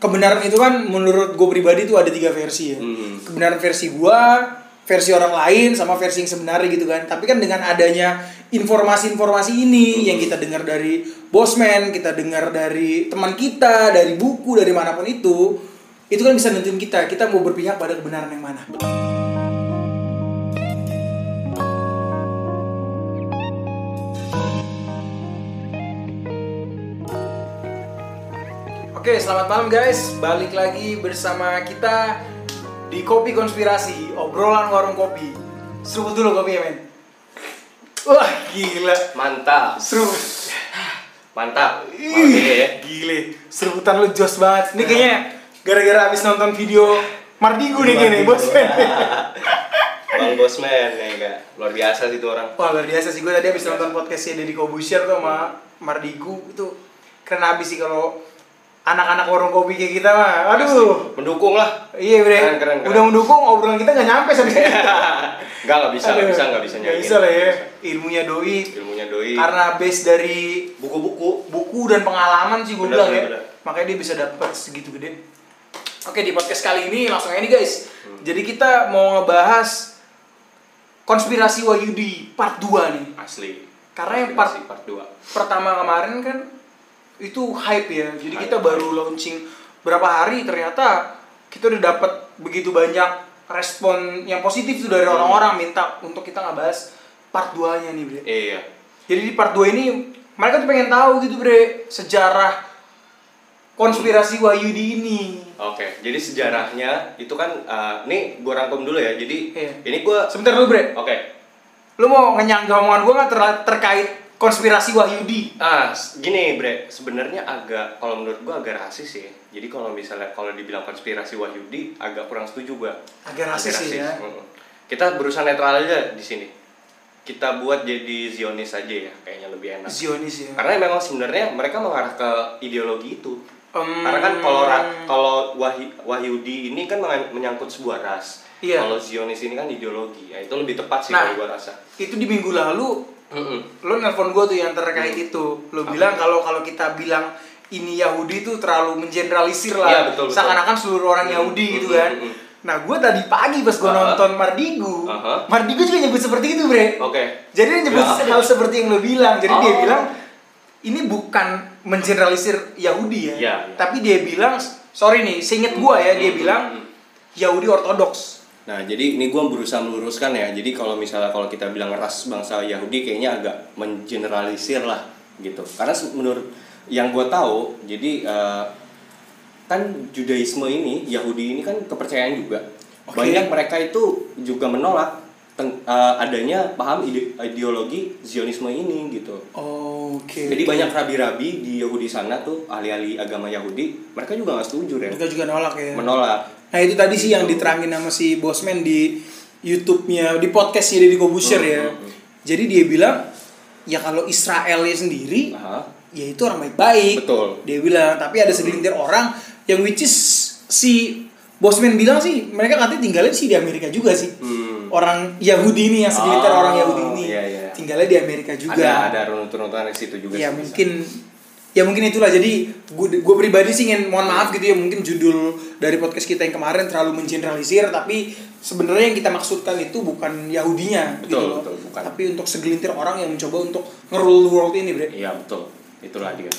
kebenaran itu kan menurut gue pribadi tuh ada tiga versi ya. Hmm. kebenaran versi gue versi orang lain sama versi yang sebenarnya gitu kan. Tapi kan dengan adanya informasi-informasi ini yang kita dengar dari bosman kita dengar dari teman kita dari buku dari mana pun itu itu kan bisa nentuin kita. Kita mau berpihak pada kebenaran yang mana Oke, selamat malam guys. Balik lagi bersama kita di Kopi Konspirasi, obrolan warung kopi. Seruput dulu kopinya, men. Wah, gila. Mantap. Seru. Mantap. Ini ya. Gile. Seruputan lu jos banget. Ini kayaknya gara-gara abis nonton video Mardigu nih kayaknya, bos. Bang Bosman ya enggak. Luar biasa sih itu orang. Wah, luar biasa sih. Gue tadi abis nonton podcastnya Deddy Kobusier tuh sama Mardigu. Itu keren abis sih kalau anak-anak warung kopi kayak kita mah. Aduh. Mendukung lah. Iya bre, Keren, keren, keren. udah mendukung obrolan kita nggak nyampe sampai Enggak enggak bisa, enggak Aduh, bisa, enggak bisa nggak bisa lah ya, ilmunya doi Ilmunya doi. karena base dari buku-buku. buku dan pengalaman sih gue bilang ya, benar, benar. makanya dia bisa dapat segitu gede. Oke di podcast kali ini langsung aja nih guys, Hmm. jadi kita mau ngebahas konspirasi Wahyudi part 2 nih, Asli. karena yang part part 2. pertama kemarin kan itu hype ya jadi Hype. kita baru launching berapa hari ternyata kita udah dapat begitu banyak respon yang positif tuh dari Hmm. orang-orang minta untuk kita ngebahas part 2 nya nih bre Iya. jadi di part 2 ini mereka tuh pengen tahu gitu bre sejarah konspirasi Wahyudi ini Oke, jadi sejarahnya itu kan eh, nih gua rangkum dulu ya. Jadi Iya. ini gua sebentar dulu bre Oke. lu mau ngenyangga omongan gue nggak ter- terkait konspirasi Wahyudi Ah, gini bre, sebenarnya agak kalau menurut gua agak rasis ya. Jadi kalau misalnya kalau dibilang konspirasi Wahyudi agak kurang setuju gua. Agak rasis sih ya. Mm-mm. Kita berusaha netral aja di sini. Kita buat jadi Zionis aja ya, kayaknya lebih enak. Zionis ya Karena memang sebenarnya mereka mengarah ke ideologi itu. Em, Karena kan kalau kalau Wahy- Wahyudi ini kan menyangkut sebuah ras. Iya. Kalau Zionis ini kan ideologi. Ya, itu lebih tepat sih Nah. kalau gua rasa. itu di minggu lalu Mm-mm. lo nelpon gue tuh yang terkait itu lo Apa? bilang kalau kalau kita bilang ini Yahudi tuh terlalu mengeneralisir lah Iya, betul, betul. seakan-akan seluruh orang Hmm, Yahudi hmm, gitu kan hmm, hmm. nah gue tadi pagi pas gue Aha. nonton Mardigu Aha. Mardigu juga nyebut seperti itu bre Oke. jadi dia nyebut Ya. hal seperti yang lo bilang jadi dia Oh. bilang ini bukan mengeneralisir Yahudi ya, Iya, iya. tapi dia bilang sorry nih seinget gue ya dia Hmm, bilang hmm, hmm. Yahudi Ortodoks Nah, jadi ini gue berusaha meluruskan ya. Jadi kalau misalnya kalau kita bilang ras bangsa Yahudi kayaknya agak mengeneralisir lah gitu. Karena menurut yang gue tahu, jadi eh, kan Judaisme ini, Yahudi ini kan kepercayaan juga. Oke. Banyak mereka itu juga menolak ten- eh, adanya paham ide- ideologi Zionisme ini gitu. oke Jadi banyak rabi-rabi di Yahudi sana tuh ahli-ahli agama Yahudi, mereka juga nggak setuju Ren. mereka juga nolak ya Menolak. Nah itu tadi sih yang diterangin sama si Bosman di YouTube-nya, di podcastnya Deddy Kobusier ya. Hmm, hmm, hmm. Jadi dia bilang, ya kalau Israelnya sendiri, Aha. ya itu orang baik-baik. Betul. Dia bilang, tapi ada segelintir orang yang which is si Bosman bilang sih, mereka katanya tinggalnya sih di Amerika juga sih. Hmm. Orang Yahudi ini yang segelintir Oh, orang Yahudi ini iya, iya. tinggalnya di Amerika juga. Ada ada runut-runutan di situ juga. ya sih, bisa. Ya mungkin itulah jadi gue pribadi sih ingin mohon maaf gitu ya mungkin judul dari podcast kita yang kemarin terlalu mengeneralisir tapi sebenarnya yang kita maksudkan itu bukan Yahudinya gitu Betul, loh. betul, bukan. tapi untuk segelintir orang yang mencoba untuk ngerule world ini bre Iya betul, itulah dia.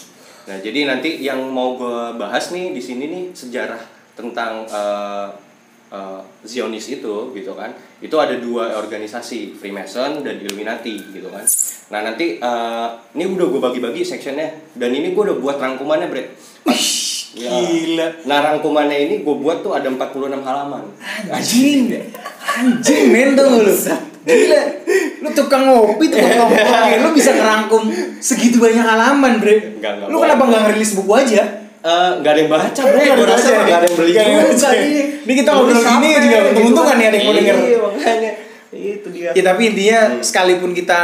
Nah jadi nanti yang mau gue bahas nih di sini nih sejarah tentang eh, eh, Zionis itu gitu kan. Itu ada dua organisasi Freemason dan Illuminati gitu kan. Nah nanti eh, ini udah gue bagi-bagi sectionnya dan ini gue udah buat rangkumannya bre. Ya. gila Nah rangkumannya ini gue buat tuh ada 46 halaman. anjing anjing men tuh lu gila lu tukang ngopi tukang ngopi lu bisa ngerangkum segitu banyak halaman bre Enggak, enggak, lu kenapa nggak ngerilis buku aja Eh, nggak ada yang baca ada gue rasa nggak ada yang beli yang juga baca. ini. Ini kita ngobrol gini juga untung-untungan ya ada yang mau denger. Iya makanya itu dia. Ya tapi intinya Hmm. sekalipun kita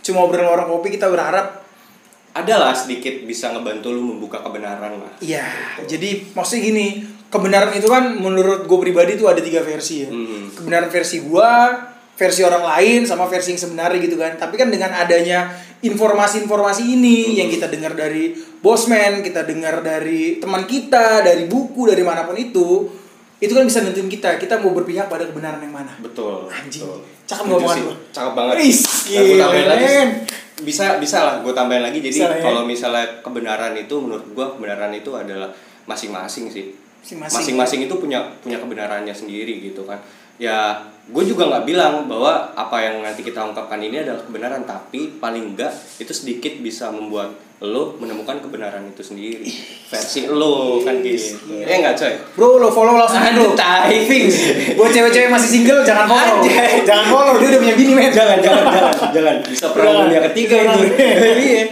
cuma obrolan orang kopi kita berharap adalah sedikit bisa ngebantu lu membuka kebenaran lah. ya jadi maksudnya gini kebenaran itu kan menurut gue pribadi tuh ada tiga versi ya. Hmm. Kebenaran versi gua, versi orang lain sama versi yang sebenarnya gitu kan. Tapi kan dengan adanya informasi-informasi ini yang kita dengar dari bosman, kita dengar dari teman kita, dari buku, dari mana pun itu, itu kan bisa nentuin kita. Kita mau berpihak pada kebenaran yang mana. Betul. Anjing. betul. Cakep Setuju ngomongan sih. lu. Cakep banget. Wis, Nah, lagi. Bisa bisa lah gue tambahin lagi. Jadi ya. kalau misalnya kebenaran itu menurut gue kebenaran itu adalah masing-masing sih. Masing-masing. Masing-masing itu punya punya kebenarannya sendiri gitu kan. Ya gue juga nggak bilang bahwa apa yang nanti kita ungkapkan ini adalah kebenaran tapi paling enggak itu sedikit bisa membuat lo menemukan kebenaran itu sendiri versi lo kan gitu eh enggak coy Bro, lo follow langsung bro. tai. Fix. Buat cewek-cewek masih single jangan follow. Anjay. Jangan follow, dia udah punya bini, men. jangan jangan jangan jangan bisa perang dunia ketiga itu iya.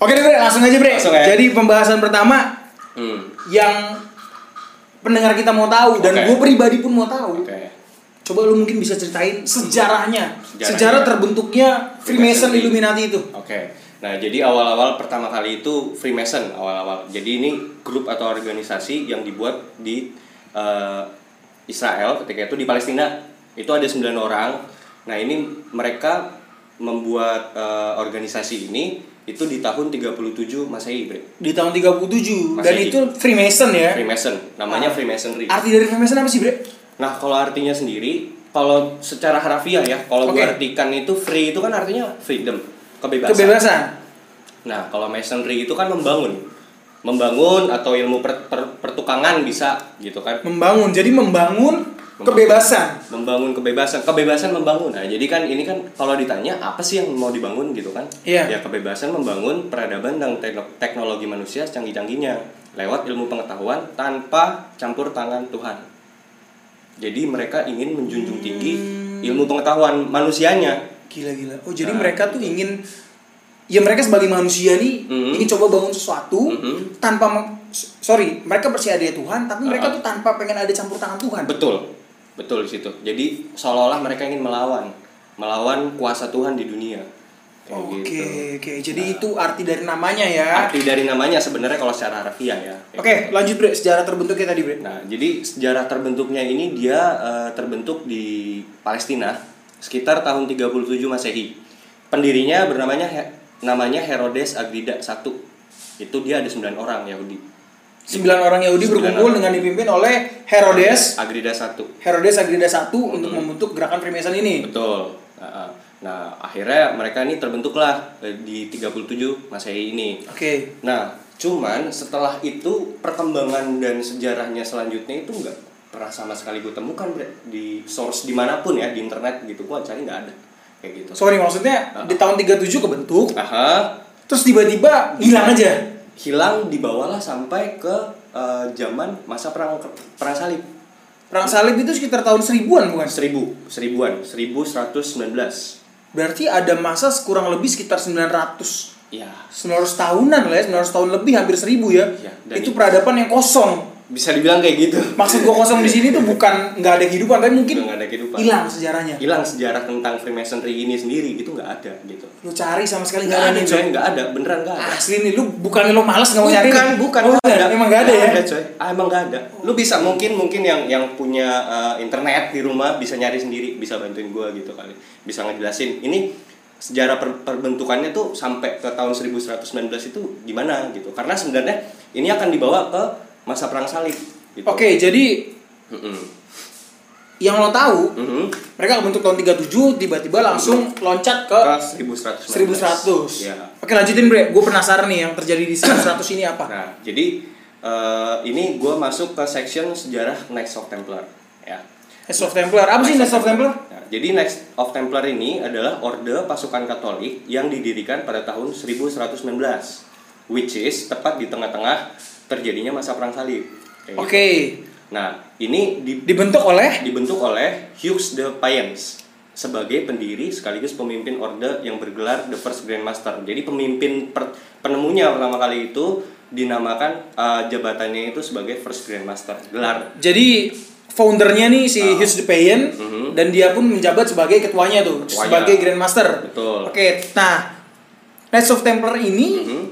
Oke deh, Bre, langsung aja, Bre. Langsung ya. Jadi pembahasan pertama Hmm, yang pendengar kita mau tahu dan gue pribadi pun mau tahu. oke Coba lu mungkin bisa ceritain sejarahnya, Sejarahnya. sejarah terbentuknya Freemason. Illuminati itu. Oke. Nah, jadi awal-awal pertama kali itu Freemason awal-awal. Jadi ini grup atau organisasi yang dibuat di eh, Israel ketika itu di Palestina. Itu ada 9 orang. Nah, ini mereka membuat eh, organisasi ini itu di tahun 37 Masehi, Bre. Di tahun 37 dan Masih itu Freemason ya. Freemason. Namanya Ah. Freemasonry. Arti dari Freemason apa sih, Bre? Nah, kalau artinya sendiri, kalau secara harafiah ya, kalau Oke. gue artikan itu free itu kan artinya freedom, kebebasan. Kebebasan. Nah, kalau masonry itu kan membangun. Membangun atau ilmu per- per- pertukangan bisa gitu kan. Membangun. Jadi membangun kebebasan. Membangun kebebasan, kebebasan membangun. Nah, jadi kan ini kan kalau ditanya apa sih yang mau dibangun gitu kan? Iya. Ya kebebasan membangun peradaban dan tekno- teknologi manusia canggih-canggihnya lewat ilmu pengetahuan tanpa campur tangan Tuhan. Jadi mereka ingin menjunjung tinggi Hmm. ilmu pengetahuan manusianya. Gila-gila. Oh, jadi Nah. mereka tuh ingin ya mereka sebagai manusia nih Mhm. ingin coba bangun sesuatu Mhm. tanpa meng- sorry, mereka percaya ada Tuhan, tapi mereka Ah. tuh tanpa pengen ada campur tangan Tuhan. Betul, betul di situ. Jadi seolah-olah mereka ingin melawan, melawan kuasa Tuhan di dunia. Oke, gitu. oke. Jadi Nah. itu arti dari namanya ya. Arti dari namanya sebenarnya kalau secara harfiah ya. Oke, lanjut Bre, sejarah terbentuknya tadi, Bre. Nah, jadi sejarah terbentuknya ini dia eh, terbentuk di Palestina sekitar tahun 37 Masehi. Pendirinya bernamanya namanya Herodes Agrida I. Itu dia ada 9 orang Yahudi. Sembilan orang Yahudi berkumpul orang. dengan dipimpin oleh Herodes, Agrida I. Herodes Agrida I untuk membentuk gerakan Freemason ini. Betul. Nah, nah, akhirnya mereka ini terbentuklah eh, di 37 Masehi ini. Oke. Nah, cuman setelah itu perkembangan dan sejarahnya selanjutnya itu nggak pernah sama sekali gue temukan Bre. di source di mana pun ya di internet gitu gue cari nggak ada kayak gitu. Sorry, maksudnya Ah. di tahun 37 kebentuk, Aha, terus tiba-tiba hilang aja. Hilang dibawalah sampai ke eh, zaman masa perang perang salib Perang salib itu sekitar tahun seribuan bukan? seribu seribuan 1119 Berarti ada masa kurang lebih sekitar 900 ya 900 tahunan lah ya, 900 tahun lebih hampir 1000 ya. Ya, itu- peradaban yang kosong. Bisa dibilang kayak gitu. Maksud gua kosong di sini tuh bukan nggak ada kehidupan, tapi mungkin nggak ada kehidupan. hilang sejarahnya. hilang sejarah tentang Freemasonry ini sendiri gitu nggak ada gitu. Lu cari sama sekali nggak ada ada. coy nggak ada beneran nggak ada. Asli nih, lu bukan lu malas nggak mau nyari. bukan bukan Oh, nggak enggak, emang nggak ada ya. Nggak coy. Ah, emang nggak ada. Lu bisa mungkin mungkin yang yang punya uh, internet di rumah bisa nyari sendiri bisa bantuin gua gitu kali. Bisa ngejelasin ini sejarah per- perbentukannya tuh sampai ke tahun 1119 itu gimana gitu. Karena sebenarnya ini akan dibawa ke masa perang salib gitu. Oke, jadi Mm-mm. yang lo tahu, Mhm. mereka bentuk tahun 37 tiba-tiba langsung loncat ke ke 1119 1100. ya Oke, lanjutin Bre. Gue penasaran nih yang terjadi di 1100 ini apa? Nah, jadi eh, ini gue masuk ke section sejarah Knights of Templar. Ya. Knights of Templar. Apa sih Knights of Templar? Nah, jadi Knights of Templar ini adalah orde pasukan Katolik yang didirikan pada tahun 1119, which is tepat di tengah-tengah terjadinya masa perang salib. Gitu. Oke. Nah, ini di- Dibentuk oleh dibentuk oleh Hughes de Payens sebagai pendiri sekaligus pemimpin orde yang bergelar The First Grandmaster. Jadi pemimpin per- penemunya pertama kali itu dinamakan uh, jabatannya itu sebagai First Grandmaster. Gelar. Jadi foundernya nih si Ah. Hughes de Payen Mhm. dan dia pun menjabat sebagai ketuanya tuh, Ketuanya. sebagai Grandmaster. Betul. Oke, nah Knights of Templar ini Mhm.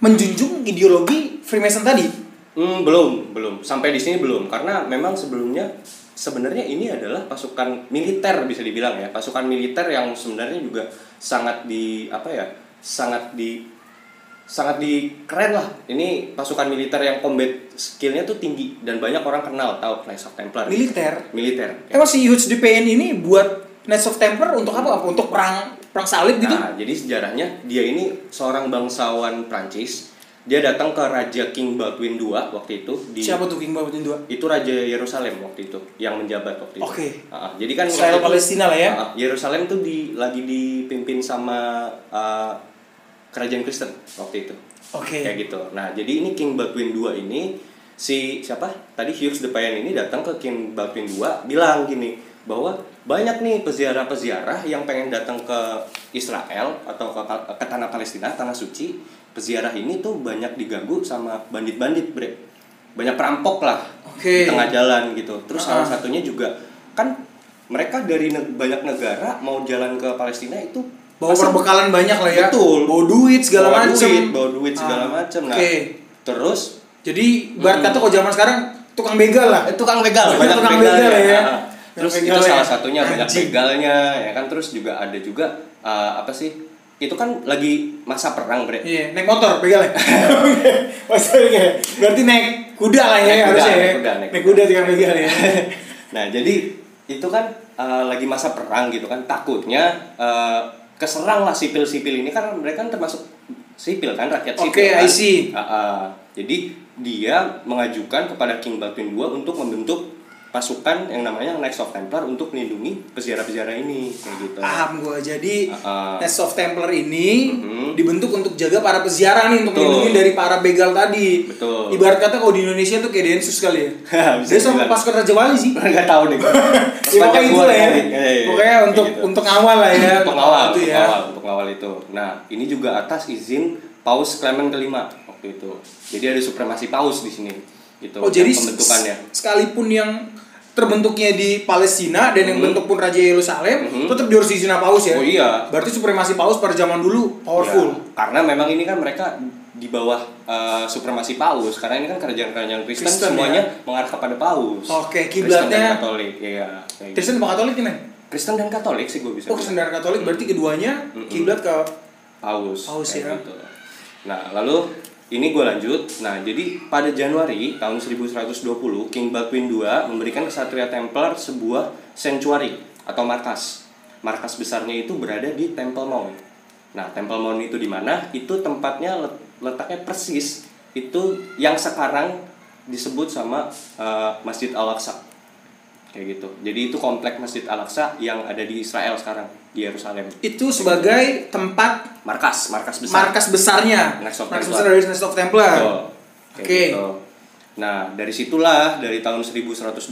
Menjunjung ideologi Freemason tadi. Hmm, belum, belum. Sampai di sini belum karena memang sebelumnya sebenarnya ini adalah pasukan militer bisa dibilang ya. Pasukan militer yang sebenarnya juga sangat di apa ya sangat di sangat di keren lah ini pasukan militer yang combat skillnya tuh tinggi dan banyak orang kenal tahu Knights of Templar Militer. militer Emang si Huge DPN ini buat Knights of Templar untuk? Apa? Untuk perang perang salib gitu? Nah, jadi sejarahnya dia ini seorang bangsawan Prancis. Dia datang ke Raja King Baldwin II waktu itu di Siapa tuh King Baldwin II? itu Raja Yerusalem waktu itu yang menjabat waktu itu. Oke. Ah, ah. jadi kan Israel Palestina lah ya. Yerusalem tuh di lagi dipimpin sama ah, kerajaan Kristen waktu itu. Oke. Kayak gitu. Nah, jadi ini King Baldwin II ini si siapa? Tadi Hughes the Payan ini datang ke King Baldwin II bilang gini bahwa banyak nih peziarah-peziarah yang pengen datang ke Israel atau ke, ke tanah Palestina, tanah suci. Peziarah ini tuh banyak diganggu sama bandit-bandit, Bre. Banyak perampok lah Oke. di tengah jalan gitu. Terus Ah. salah satunya juga kan mereka dari ne- banyak negara mau jalan ke Palestina itu Bawa perbekalan banyak lah ya. Betul. Bawa duit segala bawa macam. duit, bawa duit segala Ah, macam. Nah, Oke. terus Jadi ibarat Hmm. kata kok zaman sekarang tukang begal lah. eh, tukang begal, Banyak banyak tukang begal, begal ya. ya. Terus itu salah ya. satunya banyak Anjing. begalnya ya kan terus juga ada juga ah, apa sih? Itu kan lagi masa perang, Bre. Iya, naik motor begal ya. Maksudnya berarti naik kuda lah ya Naik kuda, harusnya ya. naik kuda, naik Naik kuda. kuda tukang begal ya. Nah, jadi itu kan uh, lagi masa perang gitu kan. Takutnya uh, keserang lah sipil-sipil ini kan mereka kan termasuk sipil kan rakyat sipil. Oke, kan. I see. Uh, uh, jadi dia mengajukan kepada King Baldwin II untuk membentuk pasukan yang namanya Knights of Templar untuk melindungi peziarah-peziarah ini kayak gitu. Paham gue. Jadi Ah, ah. Knights of Templar ini Mhm. dibentuk untuk jaga para peziarah nih untuk Betul. melindungi dari para begal tadi. Betul. Ibarat kata kalau di Indonesia tuh kayak Densus kali ya. Dia sama pasukan Raja Wali sih. Enggak tahu deh. ya, pokoknya itu lah ya. Pokoknya untuk gitu. untuk ngawal lah ya. untuk ngawal, itu ya. untuk ngawal itu. Nah, ini juga atas izin Paus Clement kelima waktu itu. Jadi ada supremasi Paus di sini. Gitu. Oh jadi pembentukannya. sekalipun yang terbentuknya di Palestina dan yang Mhm. bentuk pun Raja Yerusalem Mhm. tetap diurus izin sama Paus ya. Oh iya. Berarti supremasi Paus pada zaman dulu powerful. Ya, karena memang ini kan mereka di bawah uh, supremasi Paus karena ini kan kerajaan-kerajaan Kristen, Kristen, semuanya ya. mengarah kepada Paus. Oke, Kristen kiblatnya- Katolik, iya. gitu. Kristen apa Katolik nih? Kristen dan Katolik sih gue bisa. Oh. Kristen dan Katolik berarti keduanya Mhm. kiblat ke Paus. Paus, ya. gitu. Nah, lalu ini gue lanjut. Nah, jadi pada Januari tahun 1120, King Baldwin II memberikan kesatria Templar sebuah sanctuary atau markas. Markas besarnya itu berada di Temple Mount. Nah, Temple Mount itu di mana? Itu tempatnya let- letaknya persis itu yang sekarang disebut sama eh, Masjid Al-Aqsa. Kayak gitu. Jadi itu komplek Masjid Al-Aqsa yang ada di Israel sekarang, di Yerusalem. itu sebagai tempat Markas, markas besar. markas besarnya. Knights of Markas Templar. besar dari Knights of Templar. Oke. gitu. Nah, dari situlah dari tahun 1120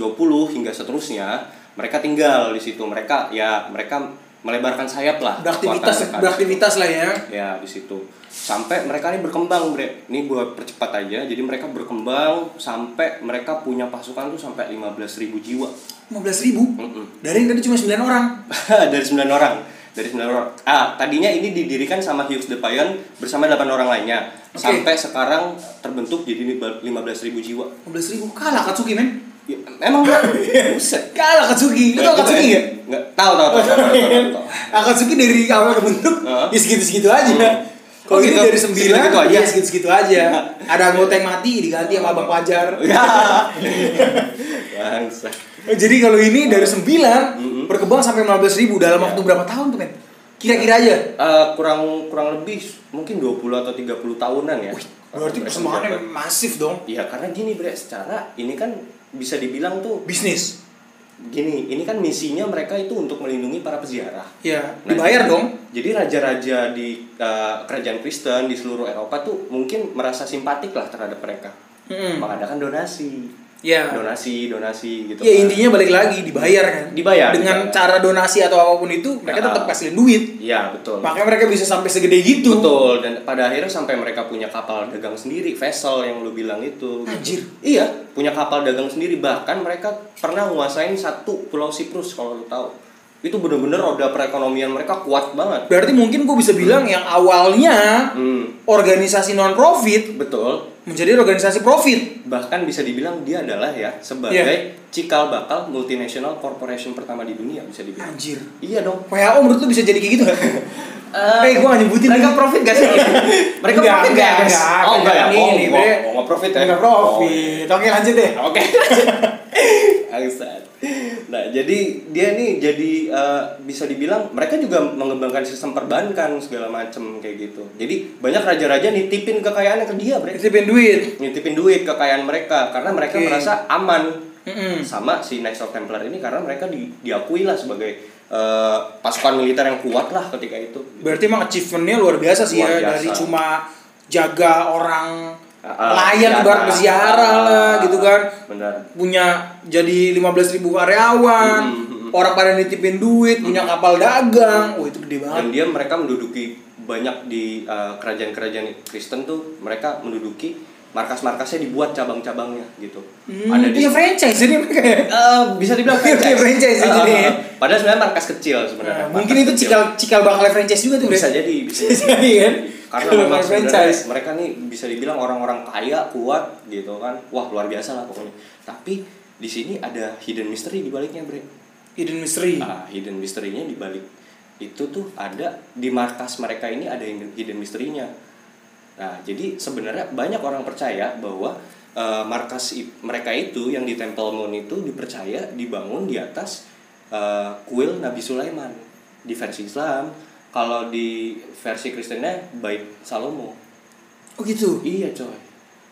hingga seterusnya mereka tinggal di situ. Mereka ya mereka melebarkan sayap lah. Beraktivitas beraktivitas lah ya. Ya, di situ. Sampai mereka ini berkembang, Bre. Ini buat percepat aja. Jadi mereka berkembang sampai mereka punya pasukan tuh sampai 15.000 jiwa. 15 ribu. Mm-mm. Dari yang tadi cuma 9 orang. dari 9 orang dari 9 orang ah tadinya ini didirikan sama Hughes de Payan bersama 8 orang lainnya Oke. sampai sekarang terbentuk jadi 15.000 jiwa 15 ribu kalah Katsuki men. Ya, emang enggak buset Kalah Katsuki. Lu tau Katsuki nggak? Enggak, tahu tahu tahu. tahu, tahu, tahu, tahu. Akatsuki dari awal kebentuk Heeh. ya segitu-segitu aja. Kalau Oh, ini gitu. dari sembilan, aja. ya segitu-segitu aja. Ada anggota yang mati diganti sama Abang Fajar. Ya. Bangsa. Jadi kalau ini dari sembilan berkembang sampai 15 ribu dalam Ya. waktu berapa tahun tuh men? Kira-kira aja. Eh, kurang kurang lebih mungkin 20 atau 30 tahunan ya. Berarti persembahannya masif dong. Iya, karena gini, Bre, secara ini kan bisa dibilang tuh Bisnis. gini, ini kan misinya mereka itu untuk melindungi para peziarah. Ya, Nah, dibayar jadi- dong. Jadi raja-raja di uh, kerajaan Kristen di seluruh Eropa tuh mungkin merasa simpatik lah terhadap mereka. Mm-mm. Mengadakan donasi, Ya. donasi, donasi gitu. Ya kan. intinya balik lagi dibayar kan. Dibayar, Dengan dibayar. cara donasi atau apa pun itu mereka Ya. tetap kasihin duit. Iya betul. Makanya mereka bisa sampai segede gitu. Betul dan pada akhirnya sampai mereka punya kapal dagang sendiri, vessel yang lu bilang itu. gitu. Anjir. Iya, punya kapal dagang sendiri bahkan mereka pernah nguasain satu pulau Siprus kalau lu tahu. Itu bener-bener roda perekonomian mereka kuat banget. Berarti mungkin gue bisa bilang yang awalnya Hmm, organisasi non profit betul. menjadi organisasi profit. bahkan bisa dibilang dia adalah ya sebagai Iya. cikal bakal multinational corporation pertama di dunia bisa dibilang Anjir. iya dong WHO menurut lu bisa jadi kayak gitu gak? Eh, gue gak nyebutin mereka ini. profit gak sih? mereka Enggak, profit enggak, gak? enggak, oh enggak ya? Oh, enggak, enggak profit ya? Enggak profit. Oke, lanjut deh. Oke. Bangsat. Nah, jadi dia nih jadi eh, bisa dibilang mereka juga mengembangkan sistem perbankan segala macem kayak gitu. Jadi banyak raja-raja nitipin kekayaannya ke dia, Bre. Nitipin duit. Nitipin duit kekayaan mereka karena mereka Oke. merasa aman Mm-mm. sama si Knights of Templar ini karena mereka di, diakui lah sebagai eh, pasukan militer yang kuat lah ketika itu. Berarti emang achievementnya luar biasa sih Luar ya biasa. dari cuma jaga orang pelayan ziarah. ibarat berziarah lah Ah, gitu kan Benar. punya jadi 15.000 ribu karyawan Hmm, hmm, hmm. orang pada nitipin duit punya kapal dagang wah itu gede Dan banget dia mereka menduduki banyak di uh, kerajaan-kerajaan Kristen tuh mereka menduduki markas-markasnya dibuat cabang-cabangnya gitu. Hmm, Ada di punya franchise jadi mereka ya Eh, bisa dibilang franchise Eh, jadi. eh, eh. Padahal sebenarnya markas kecil sebenarnya. Nah, mungkin itu kecil. cikal cikal bakal franchise juga tuh bisa jadi, bisa jadi. jadi kan Karena memang sebenarnya mereka nih bisa dibilang orang-orang kaya, kuat gitu kan. Wah, luar biasa lah pokoknya. Tapi di sini ada hidden mystery di baliknya, Bre. hidden mystery Ah, hidden mystery-nya di balik itu tuh ada di markas mereka ini ada hidden mystery-nya. Nah, jadi sebenarnya banyak orang percaya bahwa eh, markas mereka itu yang di Temple Mount itu dipercaya dibangun di atas eh, kuil Nabi Sulaiman di versi Islam. Kalau di versi Kristennya Bait Salomo. oh gitu Iya, coy.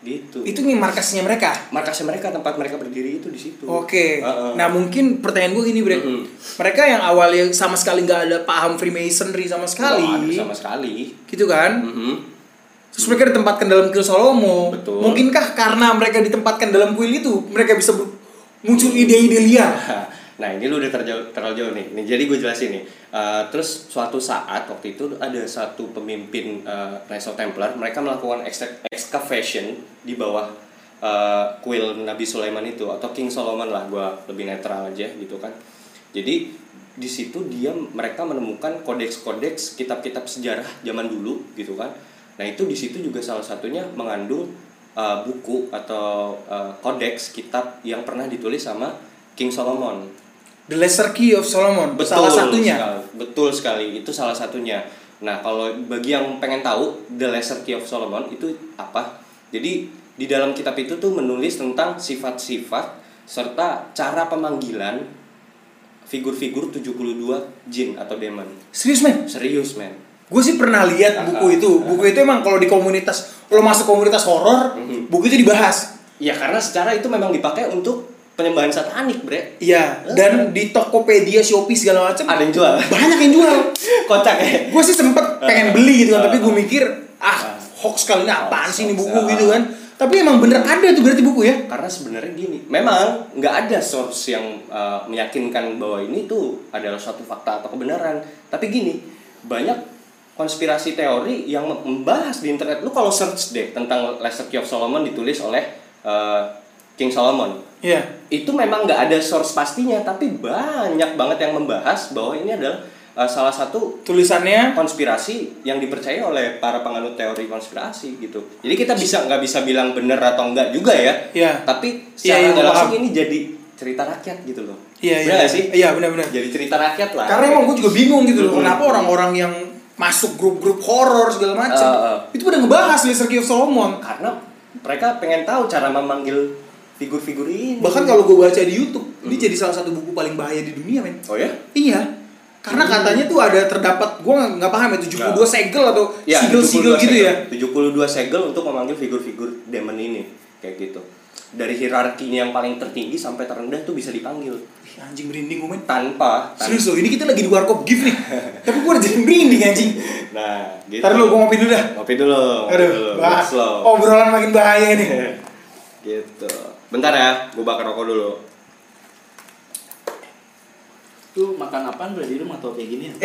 Gitu. itu nih markasnya mereka markasnya mereka tempat mereka berdiri itu di situ. Oke. Heeh. Nah mungkin pertanyaan gue gini Bre. Mm-mm. Mereka yang awalnya sama sekali nggak ada paham Freemasonry sama sekali, Nggak ada sama sekali. gitu kan? Mm-mm. Terus mereka ditempatkan dalam kuil Salomo. Betul. Mungkinkah karena mereka ditempatkan dalam kuil itu mereka bisa muncul ide-ide liar? Nah ini lu udah terjauh, terlalu jauh nih. nih jadi gue jelasin nih. Eh, terus suatu saat waktu itu ada satu pemimpin uh, of Templar, mereka melakukan ex- excavation di bawah eh, kuil Nabi Sulaiman itu atau King Solomon lah, gue lebih netral aja gitu kan. Jadi di situ dia mereka menemukan kodeks-kodeks kitab-kitab sejarah zaman dulu gitu kan. Nah itu di situ juga salah satunya mengandung uh, buku atau uh, kodeks kitab yang pernah ditulis sama King Solomon. The Lesser Key of Solomon. salah satunya. sekali. betul sekali itu salah satunya. Nah kalau bagi yang pengen tahu The Lesser Key of Solomon itu apa? Jadi di dalam kitab itu tuh menulis tentang sifat-sifat serta cara pemanggilan figur-figur 72 jin atau demon. Serius men? Serius men. Gue sih pernah lihat buku itu. Buku itu emang kalau di komunitas, lo masuk komunitas horor, Mhm. buku itu dibahas. Ya karena secara itu memang dipakai untuk penyembahan satanik, Bre. Iya. Dan di Tokopedia, Shopee segala macam Ada yang jual. banyak yang jual. Kocak ya. gue sih sempet pengen beli gitu kan, Ah. tapi gue mikir ah Ah. hoax kali ini apaan sih ini buku ah. gitu kan. Tapi emang bener ada tuh berarti buku ya. Karena sebenarnya gini, memang nggak ada source yang uh, meyakinkan bahwa ini tuh adalah suatu fakta atau kebenaran. Tapi gini, banyak konspirasi teori yang membahas di internet. Lu kalau search deh tentang Lesser Key of Solomon ditulis oleh uh, King Solomon. Iya. Itu memang nggak ada source pastinya, tapi banyak banget yang membahas bahwa ini adalah uh, salah satu Tulisannya konspirasi yang dipercaya oleh para penganut teori konspirasi gitu. Jadi kita bisa nggak bisa bilang benar atau enggak juga ya. Iya. Tapi Iya, secara iya, nggak gua langsung paham. ini jadi cerita rakyat gitu loh. Iya iya. nggak sih? Iya benar-benar. Jadi cerita rakyat lah. Karena emang gue juga bingung gitu loh, Mm-mm. kenapa orang-orang yang masuk grup-grup horor segala macam Uh, uh. itu pada ngebahas of Solomon. karena mereka pengen tahu cara memanggil figur-figur ini. Bahkan kalau gue baca di YouTube, ini jadi salah satu buku paling bahaya di dunia, men. Oh ya? Iya. Karena Hmm. katanya tuh ada terdapat, gue nggak paham ya 72 Nggak. segel atau Ya, sigel-sigel 72 gitu segel. ya. 72 segel untuk memanggil figur-figur demon ini kayak gitu. Dari hierarkinya yang paling tertinggi sampai terendah tuh bisa dipanggil Ih, anjing merinding gue, men. tanpa, tan- Serius loh, ini kita lagi di warkop gift nih. Tapi gue udah jadi merinding anjing. Nah, gitu. Ntar dulu, gue ngopi dulu dah. Ngopi dulu. ngopi Aduh, dulu. bah, obrolan makin bahaya nih. gitu. Bentar ya, gue bakar rokok dulu. Lu makan apaan bre di rumah atau kayak gini?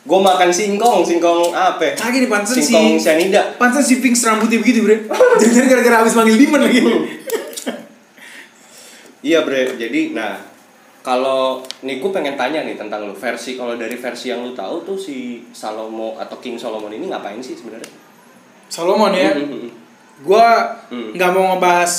Gue makan singkong, singkong apa? ya? Lagi nih pansen si Singkong cyanida. pansen si Pink rambutnya begitu, Bre. Jangan gara-gara habis manggil Diman lagi. Iya bre, jadi nah kalau nih gue pengen tanya nih tentang lu versi kalau dari versi yang lu tahu tuh si Salomo atau King Solomon ini ngapain sih sebenarnya? Solomon ya. Hmm, Gua Hmm. nggak mau ngebahas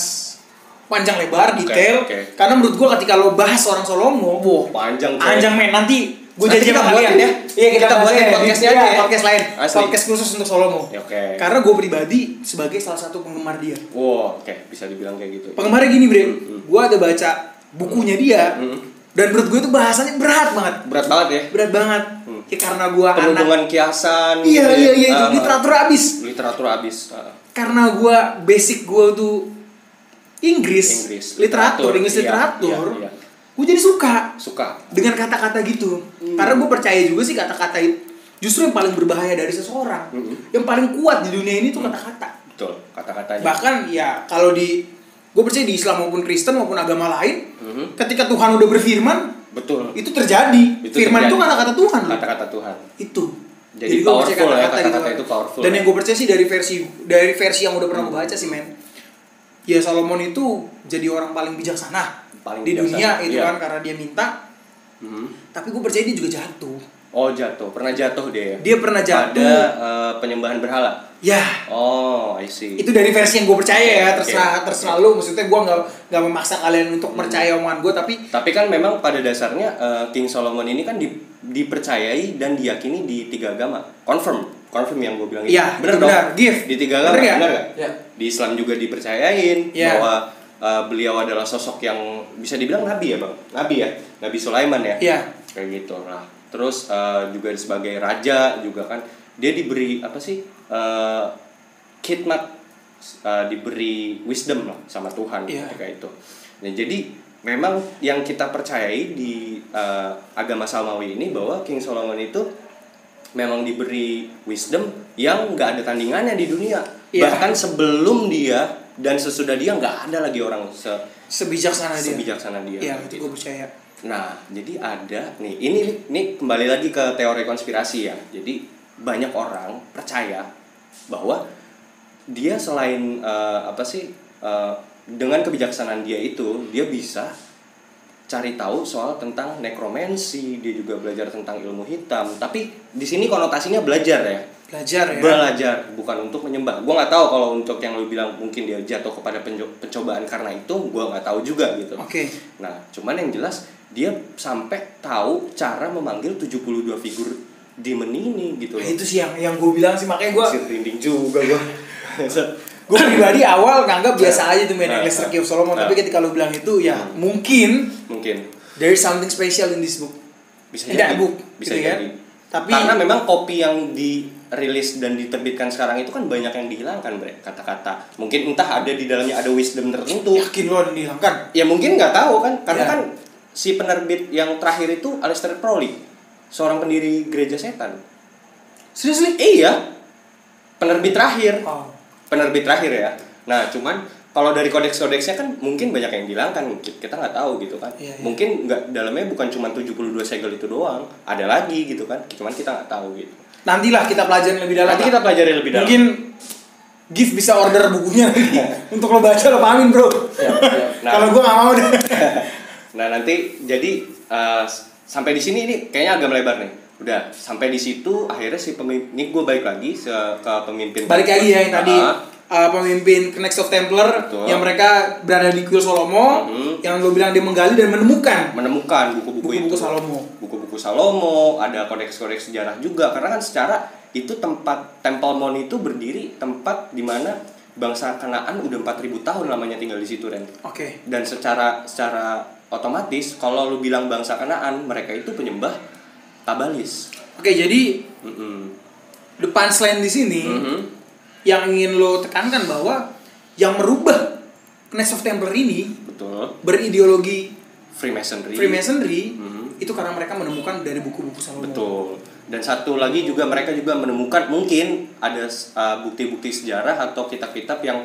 panjang lebar detail oke. karena menurut gua ketika lo bahas orang Salomo, wah Panjang coy. panjang men nanti gue janji kita sama kalian ya. Iya kita, Kita buatin ya. podcastnya Iya, aja ya. Podcast lain. Asli. Podcast khusus untuk Solomo. Ya, oke. Karena gue pribadi sebagai salah satu penggemar dia. Wow, oke bisa dibilang kayak gitu. Penggemarnya gini bre, Hmm, gue ada baca bukunya dia. Hmm. Dan menurut gue itu bahasanya berat banget. Berat banget ya. Berat banget. Hmm. Ya karena gue anak. Kiasan. Iya gitu ya. iya iya itu Ah, literatur abis. literatur habis. Ah. Karena gue basic gue tuh Inggris, Inggris, literatur, literatur, Inggris iya, literatur. iya, iya. Gue jadi suka Suka. dengan kata-kata gitu. Karena gue percaya juga sih kata-kata itu justru yang paling berbahaya dari seseorang. Mhm. Yang paling kuat di dunia ini tuh kata-kata. Betul, kata-katanya. Bahkan ya kalau di gue percaya di Islam maupun Kristen maupun agama lain, Mhm. ketika Tuhan udah berfirman, Betul. itu terjadi. Itu Firman itu terjadi. kata-kata Tuhan. Kata-kata Tuhan. Itu. Jadi percaya powerful ya, kata-kata gitu. itu powerful Dan ya. yang gue percaya sih dari versi dari versi yang udah pernah gue baca sih men. Ya Solomon itu jadi orang paling bijaksana Paling di bijaksana, dunia itu iya. kan karena dia minta. Mhm. Tapi gue percaya dia juga jatuh. Oh jatuh, pernah jatuh dia ya? Dia pernah jatuh. Pada eh, penyembahan berhala. Ya, Oh, I see. itu dari versi yang gue percaya ya terserah oke. terserah lu maksudnya gue nggak nggak memaksa kalian untuk percaya omongan gue tapi Tapi kan memang pada dasarnya eh, King Solomon ini kan di- dipercayai dan diyakini di tiga agama. Confirm, confirm yang gue bilang itu. Iya, bener itu dong. benar. Give. Di tiga agama, benar nggak? Ya. Di Islam juga dipercayain Iya. bahwa eh, beliau adalah sosok yang bisa dibilang nabi ya bang, nabi ya, Nabi Sulaiman ya. ya kayak gitu lah terus eh, juga sebagai raja juga kan dia diberi apa sih eh khidmat eh, diberi wisdom lah sama Tuhan Iya. ketika itu nah jadi memang yang kita percayai di eh, agama Samawi ini bahwa King Solomon itu memang diberi wisdom yang nggak ada tandingannya di dunia Iya. bahkan sebelum dia dan sesudah dia nggak ada lagi orang se sebijaksana dia sebijaksana dia Iya, Gitu. itu gue percaya Nah, jadi ada nih, ini ini kembali lagi ke teori konspirasi ya. Jadi banyak orang percaya bahwa dia selain eh, apa sih eh, dengan kebijaksanaan dia itu, dia bisa cari tahu soal tentang nekromansi, dia juga belajar tentang ilmu hitam. Tapi di sini konotasinya belajar ya. belajar ya Belajar bukan untuk menyembah. Gua nggak tahu kalau untuk yang lu bilang mungkin dia jatuh kepada pencobaan karena itu, gua nggak tahu juga gitu. oke Nah, cuman yang jelas dia sampai tahu cara memanggil 72 figur demon ini gitu Nah, loh. itu sih yang yang gue bilang sih makanya gue merinding juga gua. gue pribadi awal nganggap biasa aja tuh main Nah, Ecclesiastes nah, Key of Solomon nah. tapi ketika lu bilang itu ya Hmm. mungkin Mungkin there is something special in this book bisa that book, bisa gitu kan? jadi. Tapi- karena memang kopi yang dirilis dan diterbitkan sekarang itu kan banyak yang dihilangkan, Bre. Kata-kata. Mungkin entah ada di dalamnya ada wisdom tertentu. yakin lo dihilangkan Ya mungkin nggak tahu kan, karena Ya. kan si penerbit yang terakhir itu Aleister Crowley, seorang pendiri gereja setan. seriously Iya, penerbit terakhir. oh. penerbit terakhir ya. Nah, cuman kalau dari kodeks-kodeksnya kan mungkin banyak yang dihilangkan, kita nggak tahu gitu kan. Iya, iya. Mungkin nggak dalamnya bukan cuma 72 segel itu doang, ada lagi gitu kan. Cuman kita nggak tahu gitu. nantilah kita pelajari lebih dalam Nanti kita pelajari lebih dalam. mungkin Gift bisa order bukunya lagi untuk lo baca lo pahamin bro Siap, siap. Nah. kalau gue nggak mau deh Nah, nanti jadi eh, sampai di sini ini kayaknya agak melebar nih. Udah, sampai di situ akhirnya si pemimpin ini gue balik lagi ke pemimpin balik lagi ya yang tadi uh, pemimpin Knights of Templar Betul. yang mereka berada di kuil Salomo Mhm. yang lo bilang dia menggali dan menemukan menemukan buku-buku itu. Salomo buku-buku Salomo, ada kodeks-kodeks sejarah juga karena kan secara itu tempat Temple Mount itu berdiri tempat di mana bangsa Kanaan udah 4000 tahun lamanya tinggal di situ Ren. oke Dan secara secara otomatis kalau lu bilang bangsa Kanaan, mereka itu penyembah Kabalis. oke jadi Mm-mm. the punchline di sini Mhm. yang ingin lo tekankan bahwa yang merubah Knights of Templar ini Betul. berideologi Freemasonry. Freemasonry Mhm. itu karena mereka menemukan dari buku-buku Salomo Betul. Dan satu lagi juga mereka juga menemukan mungkin ada uh, bukti-bukti sejarah atau kitab-kitab yang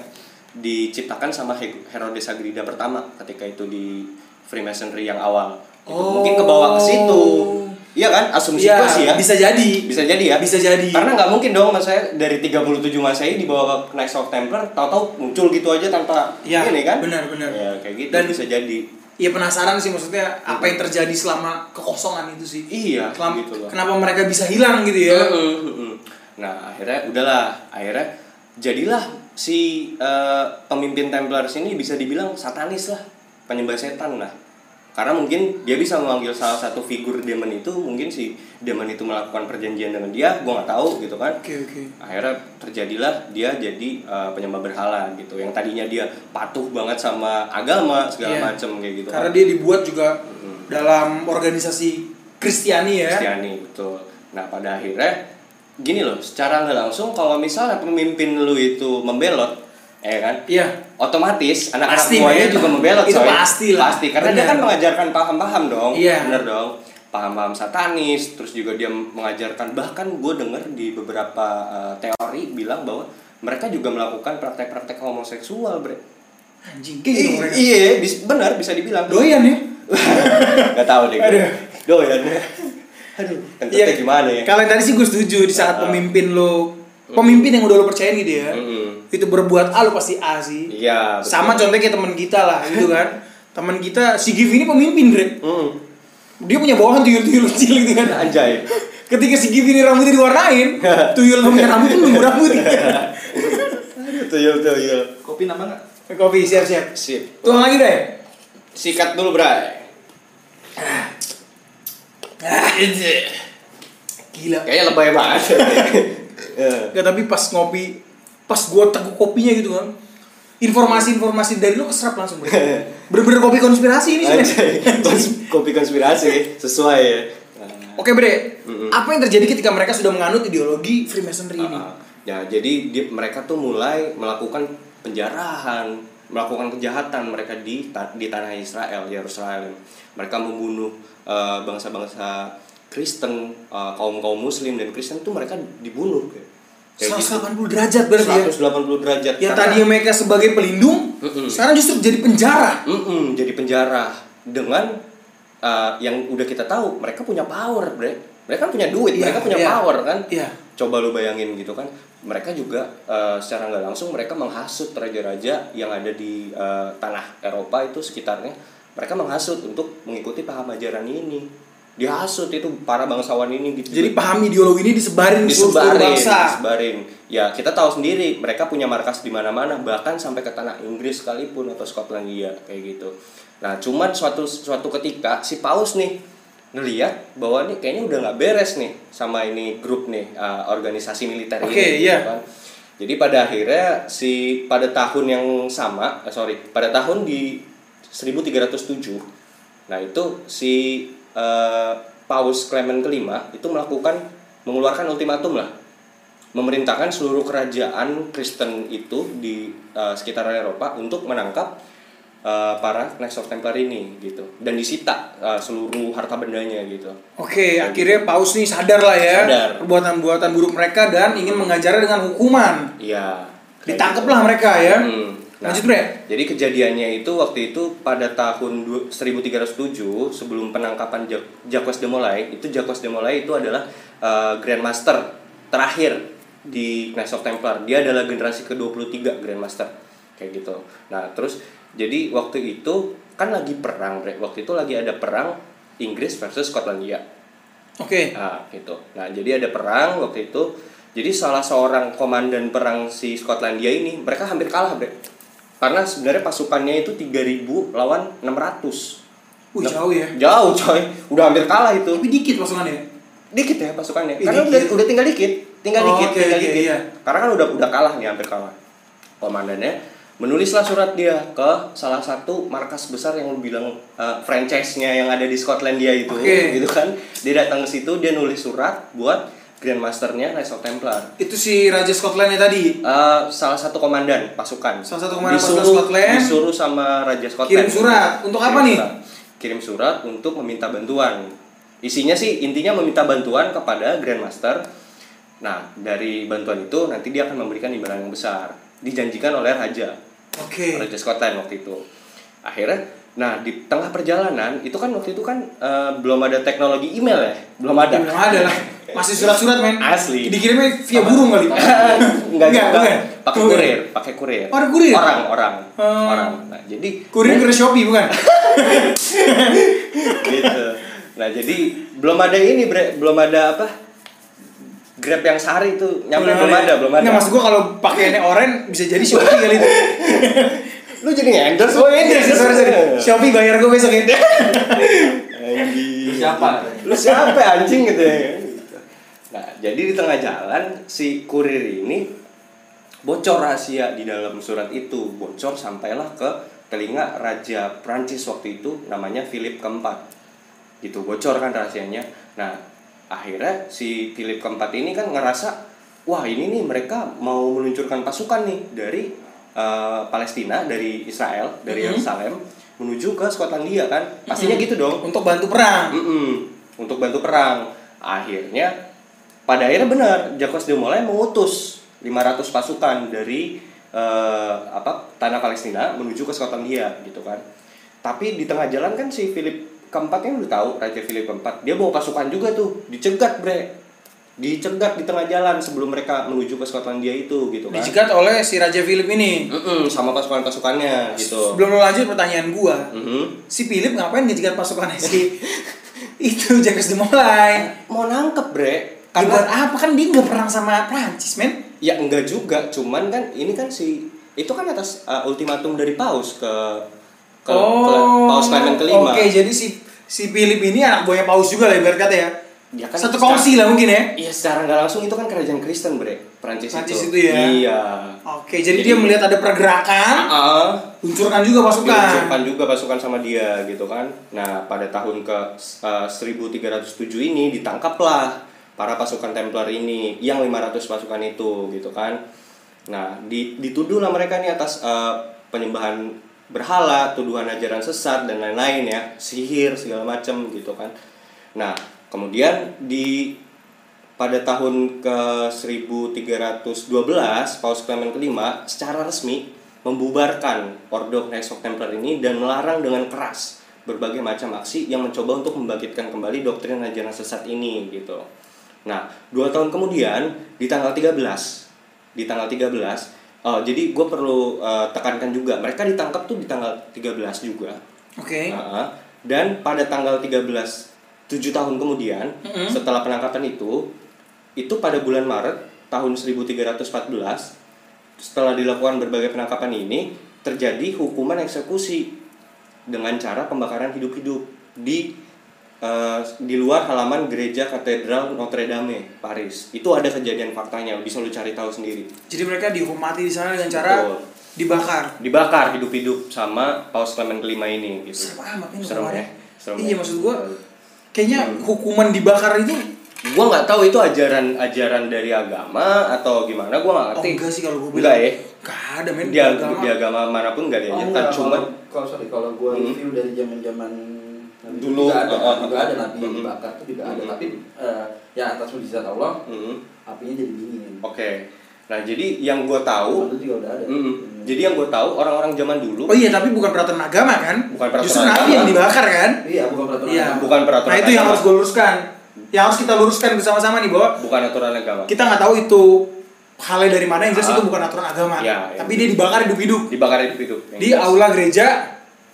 diciptakan sama He- Herodes Agrida pertama ketika itu di Freemasonry yang awal. Itu Oh. mungkin kebawa ke situ. Iya kan? Asumsi Iya, gua sih ya. bisa jadi Bisa jadi ya. bisa jadi Karena nggak mungkin dong mas saya dari 37 Masehi dibawa ke Knights of Templar tahu-tahu muncul gitu aja tanpa Ya, ini kan? benar-benar. Ya kayak gitu Dan- bisa jadi. Iya penasaran sih maksudnya apa yang terjadi selama kekosongan itu sih. Iya, Selama- gitu loh. Kenapa mereka bisa hilang gitu ya? Nah akhirnya udahlah akhirnya jadilah si eh, pemimpin Templars ini bisa dibilang satanis lah penyembah setan lah karena mungkin dia bisa memanggil salah satu figur demon itu mungkin si demon itu melakukan perjanjian dengan dia gue nggak tahu gitu kan Oke oke. akhirnya terjadilah dia jadi uh, penyembah berhala gitu yang tadinya dia patuh banget sama agama segala Iya. macem kayak gitu Karena kan dia dibuat juga dalam organisasi Kristiani ya. Kristiani betul nah pada akhirnya gini loh secara nggak langsung kalau misalnya pemimpin lu itu membelot ya kan Iya. otomatis anak-anak buahnya juga membelot Itu coy. pasti lah. pasti karena dia Bener. kan mengajarkan paham-paham dong Iya. bener dong paham-paham satanis terus juga dia mengajarkan bahkan gue denger di beberapa uh, teori bilang bahwa mereka juga melakukan praktek-praktek homoseksual bre Anjing gitu I- mereka. iya bis- benar bisa dibilang Doyan ya. Gak tahu deh gue. Aduh. doyan aduh kentutnya gimana ya Kalau yang tadi sih gue setuju di saat Ah. pemimpin lo pemimpin yang udah lo percayain gitu ya. Mm-mm. Itu berbuat A lo pasti A sih. iya betul. Sama contohnya kayak teman kita lah gitu kan. Teman kita si Giv ini pemimpin, Gre. Mm. Dia punya bawahan tuyul-tuyul kecil gitu kan. anjay Ketika si Giv ini rambutnya diwarnain, tuyul sama rambut tuh nunggu rambut. tuyul tuyul Kopi nambah nggak? Kopi siap-siap. sip Tuang lagi deh. sikat dulu bray Gila. kayaknya lebay banget Ya. Gak tapi pas ngopi, pas gua teguk kopinya gitu kan. Informasi-informasi dari lo keserap langsung bro. Bener-bener kopi konspirasi ini sih. kopi konspirasi sesuai ya. Nah, Oke bre, apa yang terjadi ketika mereka sudah menganut ideologi Freemasonry ini? ya jadi di- mereka tuh mulai melakukan penjarahan, melakukan kejahatan mereka di ta- di tanah Israel, Yerusalem. Mereka membunuh eh, bangsa-bangsa Kristen, eh, kaum-kaum Muslim dan Kristen tuh mereka dibunuh kayak. Kayak gitu. 180 derajat berarti ya. 180 derajat. Yang Karena- tadinya mereka sebagai pelindung, Mm-mm. sekarang justru jadi penjara. Mm-mm, jadi penjara dengan uh, yang udah kita tahu mereka punya power, bre. Mereka kan punya duit, Iya, mereka punya iya. power kan. Iya. Coba lu bayangin gitu kan. Mereka juga uh, secara nggak langsung mereka menghasut raja-raja yang ada di uh, tanah Eropa itu sekitarnya. Mereka menghasut untuk mengikuti paham ajaran ini. Dihasut itu para bangsawan ini gitu. Jadi paham ideologi ini disebarin disebarin, bangsa. disebarin. Ya kita tahu sendiri mereka punya markas di mana-mana bahkan sampai ke tanah Inggris sekalipun atau Skotlandia kayak gitu. Nah cuman suatu suatu ketika si Paus nih ngeliat bahwa nih kayaknya udah nggak beres nih sama ini grup nih uh, organisasi militer Oke, ini. iya. gitu kan. Jadi pada akhirnya si pada tahun yang sama, eh, sorry, pada tahun di 1307, nah itu si eh, Paus Clement kelima itu melakukan mengeluarkan ultimatum lah, memerintahkan seluruh kerajaan Kristen itu di eh, sekitaran Eropa untuk menangkap eh, para Knights of Templar ini gitu dan disita eh, seluruh harta bendanya gitu. Oke, akhirnya Paus nih sadar lah ya Sadar. perbuatan-perbuatan buruk mereka dan ingin mengajarnya dengan hukuman. Iya. Ditangkaplah mereka ya. Hmm. Nah, Lanjut bre. Jadi kejadiannya itu waktu itu pada tahun du- 1307 sebelum penangkapan Ja- Jacques de Molay, itu Jacques de Molay itu adalah uh, Grandmaster terakhir di Knights of Templar. Dia adalah generasi ke-23 Grandmaster kayak gitu. Nah, terus jadi waktu itu kan lagi perang, Bre. Waktu itu lagi ada perang Inggris versus Skotlandia. Oke. Nah, gitu. Nah, jadi ada perang waktu itu. Jadi salah seorang komandan perang si Skotlandia ini, mereka hampir kalah, Bre. Karena sebenarnya pasukannya itu 3000 lawan 600. Wih jauh ya. Jauh, coy. Udah hampir kalah itu. Tapi dikit pasukannya. Dikit ya pasukannya. Ih, Karena dikit. udah udah tinggal dikit, tinggal Oh, dikit, oke, tinggal oke, dikit. iya. Karena kan udah udah kalah nih, hampir kalah. Komandannya menulislah surat dia ke salah satu markas besar yang lu bilang eh, franchise-nya yang ada di Skotlandia itu, Oke. gitu kan. Dia datang ke situ, dia nulis surat buat Grandmasternya Knights of Templar. Itu si Raja Scotlandnya tadi. Eh, salah satu komandan pasukan. Salah satu komandan disuruh, pasukan Scotland. Disuruh sama Raja Scotland. Kirim surat. Untuk apa nih? surat. Kirim surat untuk meminta bantuan. Isinya sih intinya meminta bantuan kepada Grandmaster. Nah, dari bantuan itu nanti dia akan memberikan imbalan yang besar. Dijanjikan oleh Raja. Oke. Raja Scotland waktu itu. Akhirnya, nah di tengah perjalanan itu kan waktu itu kan eh, belum ada teknologi email ya, belum ada. Belum ada lah. Masih surat-surat men. Asli. Dikirimnya via burung kali. enggak Enggak, juga bukan. pakai kurir pakai kurir ada kurir? orang orang Oh. orang nah jadi Kurir ke Shopee bukan? gitu nah jadi belum ada ini bre belum ada apa grab yang sehari itu nyampe belum ada belum ada Nggak, maksud gua kalau pakaiannya oren bisa jadi Shopee kali itu. Lu jadi endorse Oh ini sorry sorry. Shopee bayar gue besok ya. Anjing. Siapa? Lu siapa anjing gitu ya? Nah, jadi di tengah jalan si kurir ini bocor rahasia di dalam surat itu, bocor sampailah ke telinga raja Prancis waktu itu namanya Philip keempat. Gitu, bocor kan rahasianya. Nah, akhirnya si Philip keempat ini kan ngerasa, wah ini nih mereka mau meluncurkan pasukan nih dari eh, Palestina, dari Israel, dari Mhm. Yerusalem menuju ke Skotlandia kan. Pastinya Mhm. gitu dong. Untuk bantu perang. Mm-mm, untuk bantu perang. Akhirnya pada akhirnya benar Jacques de Molay mengutus 500 pasukan dari eh, apa tanah Palestina menuju ke Skotlandia gitu kan. Tapi di tengah jalan kan si Philip keempat yang udah tahu Raja Philip keempat dia bawa pasukan juga tuh dicegat bre dicegat di tengah jalan sebelum mereka menuju ke Skotlandia itu gitu kan. Dicegat oleh si Raja Philip ini. Mm-mm, sama pasukan-pasukannya gitu. Sebelum lo lanjut pertanyaan gua, Mhm. si Philip ngapain ngejegat pasukannya si itu Jacques de Molay? Mau nangkep bre Ya, buat karena apa kan dia nggak perang sama Prancis men? Ya enggak juga, cuman kan ini kan si itu kan atas uh, ultimatum dari paus ke ke, ke paus Clement kelima. Oh, Oke, jadi si si Philip ini anak buahnya paus juga lah ibarat kata ya. Ya kan Satu secara- kongsi lah mungkin ya. Iya secara nggak langsung itu kan kerajaan Kristen bre, Prancis, Prancis itu. itu ya. Iya. Oke, jadi, Jadi- dia melihat ada pergerakan, Ah, luncurkan juga pasukan. diluncurkan juga pasukan sama dia gitu kan. Nah pada tahun ke uh, 1307 ini ditangkaplah para pasukan Templar ini yang 500 pasukan itu gitu kan. Nah di, dituduhlah mereka nih atas uh, penyembahan berhala, tuduhan ajaran sesat dan lain-lain ya, sihir segala macam gitu kan. Nah kemudian di pada tahun ke 1312 Paus Clement kelima secara resmi membubarkan Ordo Knights of Templar ini dan melarang dengan keras berbagai macam aksi yang mencoba untuk membangkitkan kembali doktrin ajaran sesat ini gitu. Nah, dua tahun kemudian di tanggal 13 di tanggal 13 oh, jadi gue perlu eh, tekankan juga mereka ditangkap tuh di tanggal 13 juga. Oke. Heeh. dan pada tanggal 13 7 tahun kemudian Mm-mm. setelah penangkapan itu itu pada bulan Maret tahun 1314 setelah dilakukan berbagai penangkapan ini terjadi hukuman eksekusi dengan cara pembakaran hidup-hidup di eh, di luar halaman gereja katedral Notre Dame Paris itu ada kejadian faktanya bisa lu cari tahu sendiri Jadi mereka dihukum mati di sana dengan cara Betul. dibakar. dibakar hidup-hidup sama Paus Clement kelima ini gitu Serem amat ini Serem ya? Serem Iya ya? maksud gua kayaknya hukuman dibakar itu gua nggak tahu itu ajaran ajaran dari agama atau gimana gua nggak oh ngerti. enggak sih kalau gua Enggak ya? Gak ada men di, ag- di agama mana pun nggak Oh, diajarkan enggak, cuma kalau, kalau sorry kalau gue Hmm. review dari zaman zaman Dulu, juga ada, oh, oh, juga ada nabi yang hmm. dibakar tuh juga ada, Hmm. tapi eh, ya atas mujizat Allah apinya jadi dingin. oke nah jadi yang gua tahu Itu juga udah ada. mm, jadi yang gua tahu orang-orang zaman dulu Oh iya tapi bukan peraturan agama kan? Bukan peraturan Justru nabi agama. yang dibakar kan? Iya, bukan peraturan. Iya. agama. bukan peraturan Nah itu yang agama. harus gue luruskan. Yang harus kita luruskan bersama-sama nih bahwa bukan aturan agama kita nggak tahu itu halnya dari mana yang jelas Ah. itu bukan aturan agama. Ya, ya. Tapi dia dibakar hidup-hidup dibakar hidup-hidup Yang di jelas. aula gereja.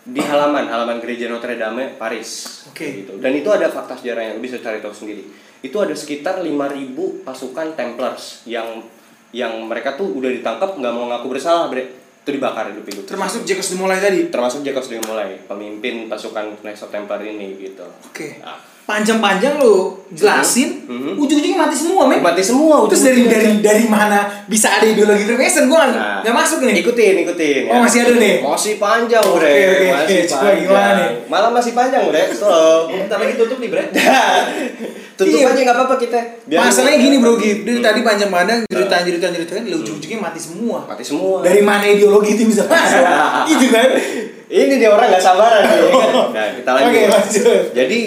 di halaman halaman gereja Notre Dame Paris Oke. gitu dan itu ada fakta sejarahnya lu bisa cari tahu sendiri itu ada sekitar 5000 pasukan Templars yang yang mereka tuh udah ditangkap nggak mau ngaku bersalah bre itu dibakar hidup-hidup Termasuk Jacques de Molay tadi. termasuk Jacques de Molay pemimpin pasukan Knights of Templar ini gitu Oke. Nah, Panjang-panjang lu jelasin, Mhm. ujung-ujungnya mati semua men. mati semua Terus dari dari dari mana bisa ada ideologi Freemason? Gue nggak Nah, nggak masuk nih. ikutin ikutin Oh, masih ada nih? masih panjang bre oke, masih oke. Coba panjang gimana nih? malah masih panjang bre stop Bentar lagi tutup nih, Bre. tutup Iya. aja nggak apa-apa kita Biar- Masalahnya gini bro Gip, dari Hmm. tadi panjang-panjang cerita cerita cerita kan ujung-ujungnya mati semua. mati semua Dari mana ideologi itu bisa masuk? gitu kan? Ini dia orang nggak sabaran nih ya kan? nah kita lanjut Oke, lanjut. jadi.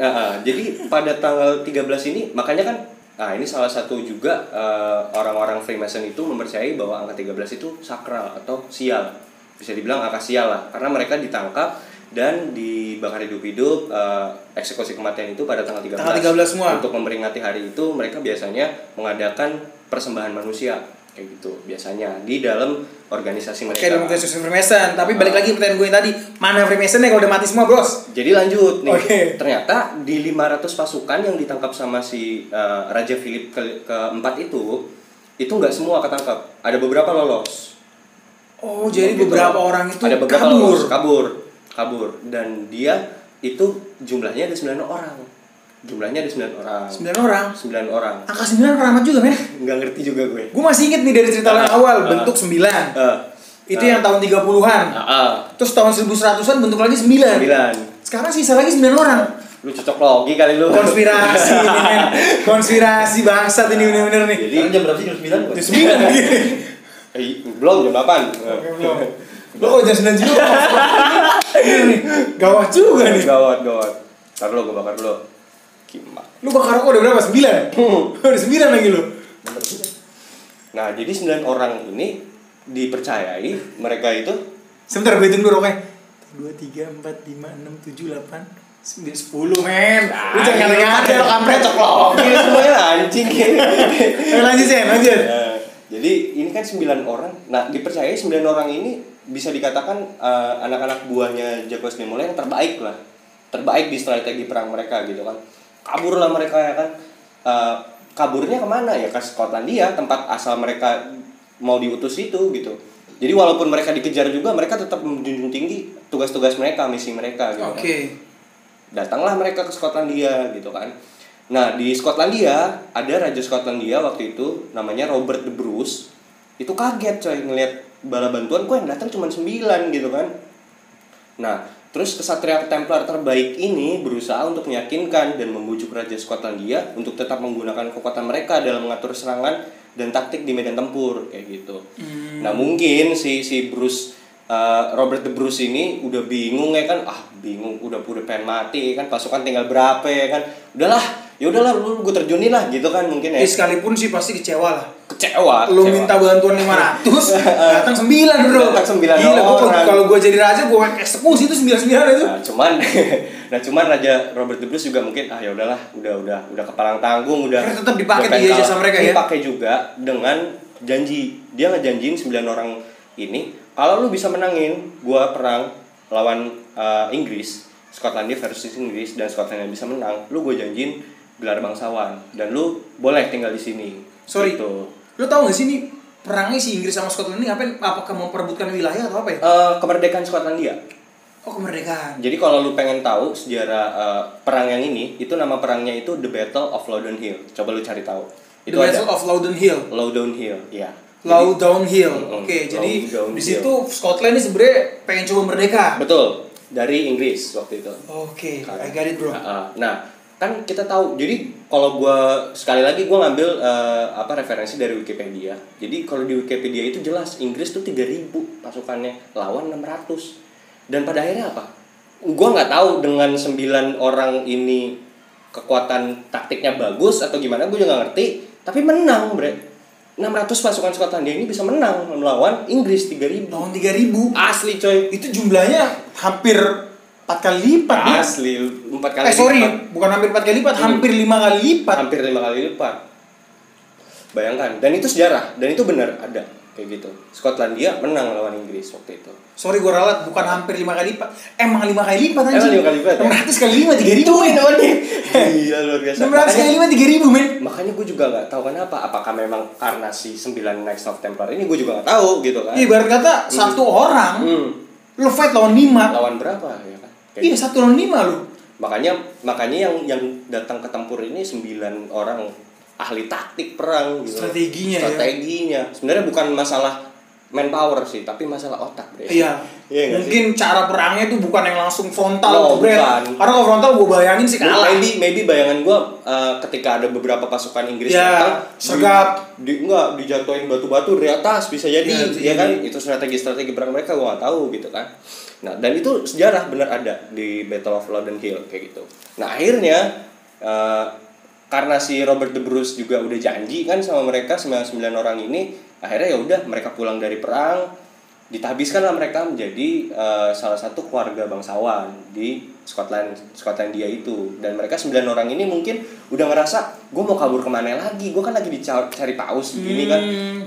Nah, ah, jadi pada tanggal 13 ini makanya kan nah ini salah satu juga eh, orang-orang Freemason itu mempercayai bahwa angka 13 itu sakral atau sial. Bisa dibilang angka sial lah karena mereka ditangkap dan dibakar hidup-hidup eh, eksekusi kematian itu pada tanggal 13. Tanggal 13 semua. Untuk memperingati hari itu mereka biasanya mengadakan persembahan manusia kayak gitu biasanya di dalam organisasi mereka. Kayak dalam kasus Freemason, tapi balik lagi pertanyaan gue yang tadi, mana Freemason kalau udah mati semua bros? Jadi lanjut nih. Oke. Ternyata di 500 pasukan yang ditangkap sama si uh, Raja Philip ke keempat itu itu nggak semua ketangkap. Ada beberapa lolos. Oh, jadi Gitu. beberapa orang itu ada beberapa kabur. lolos, kabur kabur dan dia itu jumlahnya ada 9 orang jumlahnya ada 9 orang 9 orang. 9 orang Angka 9 keramat juga, men. nggak ngerti juga gue Gue masih inget nih dari cerita Ah, awal, ah. bentuk 9. Eh, Itu ah, yang tahun 30-an. ah, ah, Terus tahun 1100-an bentuk lagi 9. 9 Sekarang sisa lagi 9 orang. lu cocok logi kali lu Konspirasi ini, men. Konspirasi bangsat ini bener-bener nih. jadi Sekarang jam berapa sih? Jam 9 kok? Jam 9 lagi. eh, belum jam 8 Lo kok jam 9 juga? Ini nih, Gawat juga nih. gawat gawat Ntar dulu gue bakar dulu Kimak Lu bakar rokok udah berapa? 9? Udah 9 lagi lu. Nah jadi 9 orang ini dipercayai mereka itu Sebentar gue hitung dulu rokoknya. 2, 3, 4, 5, 6, 7, 8, 9, 10 men. Lu jangan ngata-ngata lo kampret cok lo. Ini semuanya anjing Ayo lanjut Sen, lanjut. Nah, jadi ini kan 9 orang. Nah, dipercaya 9 orang ini bisa dikatakan eh, anak-anak buahnya Jacques de Molay yang terbaik lah. Terbaik di strategi perang mereka gitu kan. Kabur lah mereka ya kan. Eh, kaburnya ke mana ya ke Skotlandia tempat asal mereka mau diutus itu gitu. Jadi walaupun mereka dikejar juga mereka tetap menjunjung tinggi tugas-tugas mereka, misi mereka gitu. kan Oke. datanglah mereka ke Skotlandia gitu kan. Nah di Skotlandia ada raja Skotlandia waktu itu namanya Robert the Bruce itu kaget coy ngelihat bala bantuan kok yang datang cuma 9 gitu kan. Nah terus kesatria Templar terbaik ini berusaha untuk meyakinkan dan membujuk raja Skotlandia untuk tetap menggunakan kekuatan mereka dalam mengatur serangan dan taktik di medan tempur kayak gitu. Nah mungkin si si Bruce uh, Robert the Bruce ini udah bingung ya kan ah bingung udah udah pengen mati ya kan pasukan tinggal berapa ya kan udahlah ya udahlah lu gue terjunin lah gitu kan mungkin ya Eh, sekalipun sih pasti kecewa lah. kecewa Lu kecewa. minta bantuan 500, datang 9 bro. Datang 9 Gila, orang. kalau gue jadi raja, gue eksekusi itu 99 itu. Nah, cuman nah cuman raja Robert the Bruce juga mungkin ah ya udahlah udah udah udah kepalang tanggung udah Akhirnya tetap dipakai udah tuh pengen ya jasa kalah. mereka ya? dipakai juga dengan janji dia ngejanjiin 9 orang ini kalau lu bisa menangin gua perang lawan uh, Inggris Skotlandia versus Inggris dan Skotlandia bisa menang lu gue janjiin gelar bangsawan dan lu boleh tinggal di sini Sorry. Gitu. Lu tau gak sih nih perangnya si Inggris sama Scotland ini ngapain? Apakah mau perebutkan wilayah atau apa ya? Eh, kemerdekaan Skotlandia Oh kemerdekaan. Jadi kalau lu pengen tahu sejarah uh, perang yang ini, itu nama perangnya itu The Battle of Loudon Hill. Coba lu cari tahu. The Itu Battle ada of Loudon Hill. Loudon Hill, ya. Low downhill. Mm-mm. Oke, jadi Low di downhill. situ Scotland ini sebenarnya pengen coba merdeka. Betul, dari Inggris waktu itu. Oke, I got it bro. Nah, nah, kan kita tahu. Jadi kalau gua sekali lagi gua ngambil uh, apa referensi dari Wikipedia. Jadi kalau di Wikipedia itu jelas Inggris tuh 3000 pasukannya lawan 600. Dan pada akhirnya apa? Gua nggak tahu dengan 9 orang ini kekuatan taktiknya bagus atau gimana gue juga nggak ngerti tapi menang bre 600 pasukan Skotlandia ini bisa menang melawan Inggris 3000 Tahun 3000 asli coy itu jumlahnya hampir 4 kali lipat. Bro. asli empat kali Eh sorry, lipat. bukan hampir 4 kali lipat, Hmm. hampir 5 kali lipat. hampir lima kali lipat bayangkan dan itu sejarah dan itu benar ada kayak gitu Skotlandia menang melawan Inggris waktu itu Sorry gue ralat, bukan hampir 5 kali lipat. Emang 5 kali lipat Emang anjing. lima kali lipat ya? 600 kali 5 3000 men. iya luar biasa 600 kali 5 3000 men. makanya gue juga nggak tahu kenapa apakah memang karena si 9 Knights of Templar ini gue juga nggak tahu gitu kan Iya, ibarat kata satu orang hmm. lu fight lawan 5. lawan berapa ya kan Kayak Iya, gitu. satu lawan 5 lu. makanya makanya yang yang datang ke tempur ini 9 orang ahli taktik perang gitu Strateginya ya. strateginya sebenarnya bukan masalah manpower sih tapi masalah otak bre Iya. Iya Mungkin cara perangnya itu bukan yang langsung frontal No, bukan. Karena kalau frontal gue bayangin sih kalah. maybe maybe bayangan gue ketika ada beberapa pasukan Inggris Ya, datang sergap. di, di enggak dijatuhin batu-batu dari atas bisa jadi Ya, bisa ya kan jadi. itu strategi-strategi perang mereka gue nggak tahu gitu kan nah dan itu sejarah benar ada di Battle of Loudon Hill kayak gitu nah akhirnya eh, karena si Robert the Bruce juga udah janji kan sama mereka 99 orang ini akhirnya ya udah mereka pulang dari perang ditabiskanlah mereka menjadi eh, salah satu keluarga bangsawan di Scotland Skotlandia itu. Dan mereka sembilan orang ini mungkin udah ngerasa gue mau kabur ke mana lagi? Gue kan lagi dicari paus gini kan. Hmm,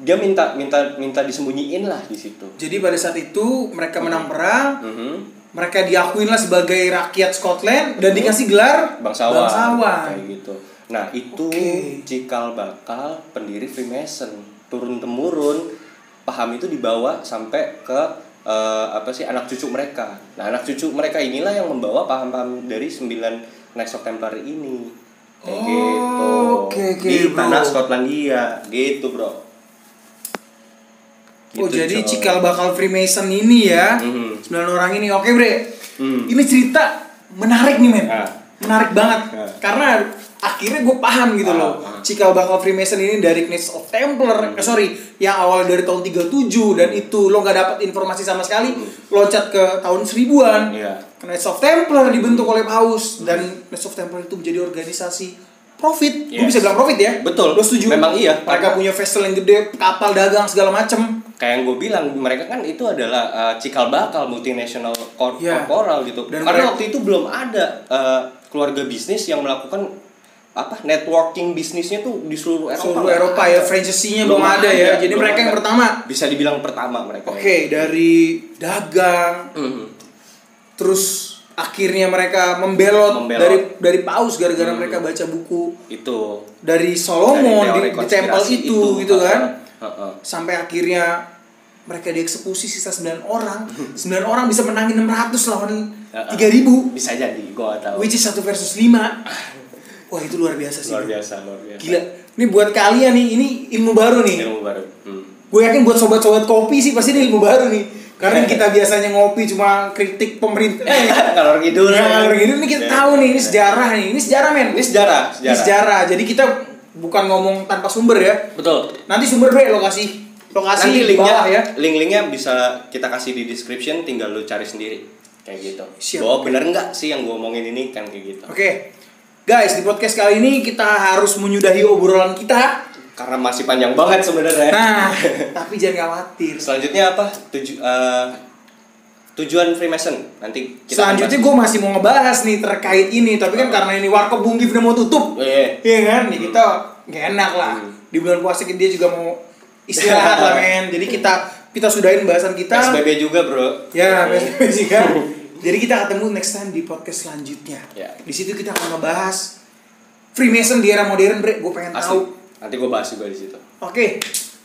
dia minta minta minta disembunyiin lah di situ. Jadi pada saat itu mereka menang perang, Mhm. Mereka diakuin lah sebagai rakyat Scotland dan dikasih gelar bangsawan, bangsawan. kayak gitu nah itu Oke. cikal bakal pendiri Freemason turun temurun paham itu dibawa sampai ke eh, apa sih anak cucu mereka. Nah, anak cucu mereka inilah yang membawa paham-paham dari sembilan Knights of Templar ini. Kayak Oh, gitu. oke, oke, Di bro. tanah Skotlandia, gitu, Bro. Oh Gitu, jadi coy. cikal bakal Freemason ini ya Mhm. Sembilan orang ini Oke bre. Hmm. Ini cerita menarik nih men. Ah. Menarik banget. Ah. Karena akhirnya gue paham gitu Ah, loh. ah. Cikal bakal Freemason ini dari Knights of Templar eh, Sorry Yang awal dari tahun 37 Dan itu lo gak dapat informasi sama sekali. Loncat ke tahun seribuan. Iya. Knights of Templar dibentuk oleh Paus. Dan Knights of Templar itu menjadi organisasi profit Gue Yes. bisa bilang profit ya Betul. Lo setuju? Memang iya. Mereka punya vessel yang gede Kapal dagang segala macem kayak yang gue bilang mereka kan itu adalah uh, cikal bakal multinational cor- Iya. corporal gitu Dan karena mereka- waktu itu belum ada uh, keluarga bisnis yang melakukan apa networking bisnisnya tuh di seluruh Eropa seluruh Eropa ya franchisee-nya belum, ada, ya jadi belum mereka yang ada. pertama bisa dibilang pertama mereka oke dari dagang Mhm. terus akhirnya mereka membelot, Membelot. dari dari paus gara-gara Hmm. mereka baca buku itu. dari Solomon Dari di, di tempel konspirasi itu, gitu kan? Heeh, heeh. sampai akhirnya mereka dieksekusi sisa 9 orang. 9 orang bisa menangin 600 lawan Heeh. 3000 bisa jadi gue gak tahu. Which is 1 versus 5 wah itu luar biasa sih luar biasa luar biasa. Gila. Ini buat kalian nih ini ilmu baru nih. Ilmu baru. Hmm. gue yakin buat sobat-sobat kopi sih pasti ini ilmu baru nih karena kita biasanya ngopi cuma kritik pemerintah. Eh kalau gitu. Ya kalau gitu. Ini kita tahu nih ini sejarah nih. Ini sejarah men. Ini sejarah ini sejarah. jadi kita bukan ngomong tanpa sumber ya. Betul. Nanti sumber bre lokasi. Lokasi nanti linknya bawah ya. link-linknya bisa kita kasih di description tinggal lu cari sendiri. Kayak gitu. Siap. bahwa bener nggak sih yang gue omongin ini kan kayak gitu. Oke. Guys di podcast kali ini kita harus menyudahi obrolan kita karena masih panjang banget sebenarnya nah tapi jangan khawatir selanjutnya apa tuju eh, tujuan Freemason nanti kita selanjutnya gue masih mau ngebahas nih terkait ini tapi kan karena ini warkop Bung Gif udah mau tutup Eh, Iya kan, nih kita nggak enak lah. Hmm. Di bulan puasa dia juga mau istirahat lah men. Jadi kita kita sudahin bahasan kita. PSBB juga bro Ya, PSBB juga. Jadi kita ketemu next time di podcast selanjutnya. Ya. Di situ kita akan ngebahas Freemason di era modern, bre. Gue pengen Asli. tahu. Nanti gue bahas juga di situ Oke,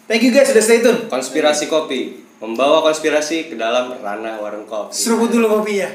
thank you guys sudah stay tune. konspirasi kopi membawa konspirasi ke dalam ranah warung kopi Seruput dulu kopinya.